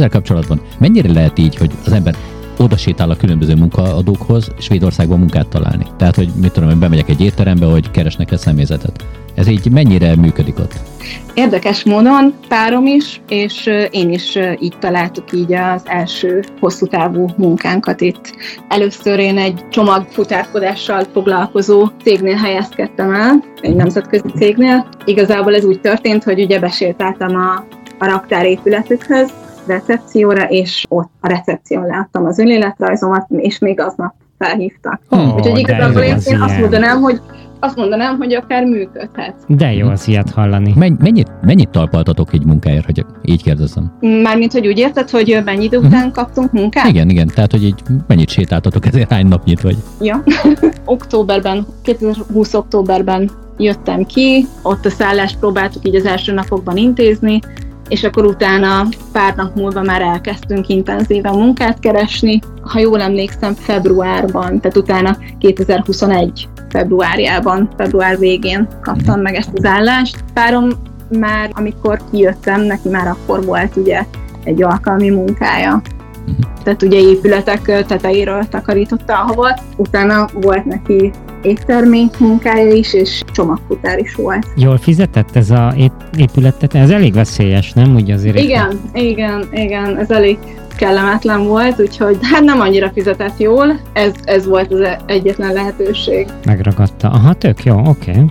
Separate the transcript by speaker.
Speaker 1: ezzel kapcsolatban mennyire lehet így, hogy az ember oda sétál a különböző munkaadókhoz Svédországban munkát találni. Tehát, hogy mit tudom, hogy bemegyek egy étterembe, hogy keresnek le személyzetet. Ez így mennyire működik ott?
Speaker 2: Érdekes módon párom is, és én is így találtuk így az első hosszú távú munkánkat itt. Először én egy csomagfutárkodással foglalkozó cégnél helyezkedtem el, egy nemzetközi cégnél. Igazából ez úgy történt, hogy ugye besétáltam a, a raktárépületükhöz, recepcióra, és ott a recepción láttam az önéletrajzomat, és még aznap felhívtak. Oh, Úgyhogy igazából én, én azt mondanám, hogy azt mondanám, hogy akár működhet.
Speaker 3: De jó az ilyet hallani.
Speaker 1: mennyit, mennyit talpaltatok egy munkáért, hogy így kérdezem?
Speaker 2: Mármint, hogy úgy érted, hogy mennyi idő után uh-huh. kaptunk munkát?
Speaker 1: Igen, igen, tehát, hogy így mennyit sétáltatok, ezért hány napnyit vagy?
Speaker 2: Ja, októberben, 2020 októberben jöttem ki, ott a szállást próbáltuk így az első napokban intézni, és akkor utána pár nap múlva már elkezdtünk intenzíven munkát keresni. Ha jól emlékszem, februárban, tehát utána 2021 februárjában, február végén kaptam meg ezt az állást. Párom már, amikor kijöttem, neki már akkor volt ugye egy alkalmi munkája. Tehát ugye épületek tetejéről takarította a havat, utána volt neki éttermi munkája is, és csomagfutár is volt.
Speaker 3: Jól fizetett ez a épületet? Ez elég veszélyes, nem? Úgy azért
Speaker 2: igen, éppen. igen, igen, ez elég kellemetlen volt, úgyhogy hát nem annyira fizetett jól, ez, ez volt az egyetlen lehetőség.
Speaker 3: Megragadta. Aha, tök jó, oké. Okay.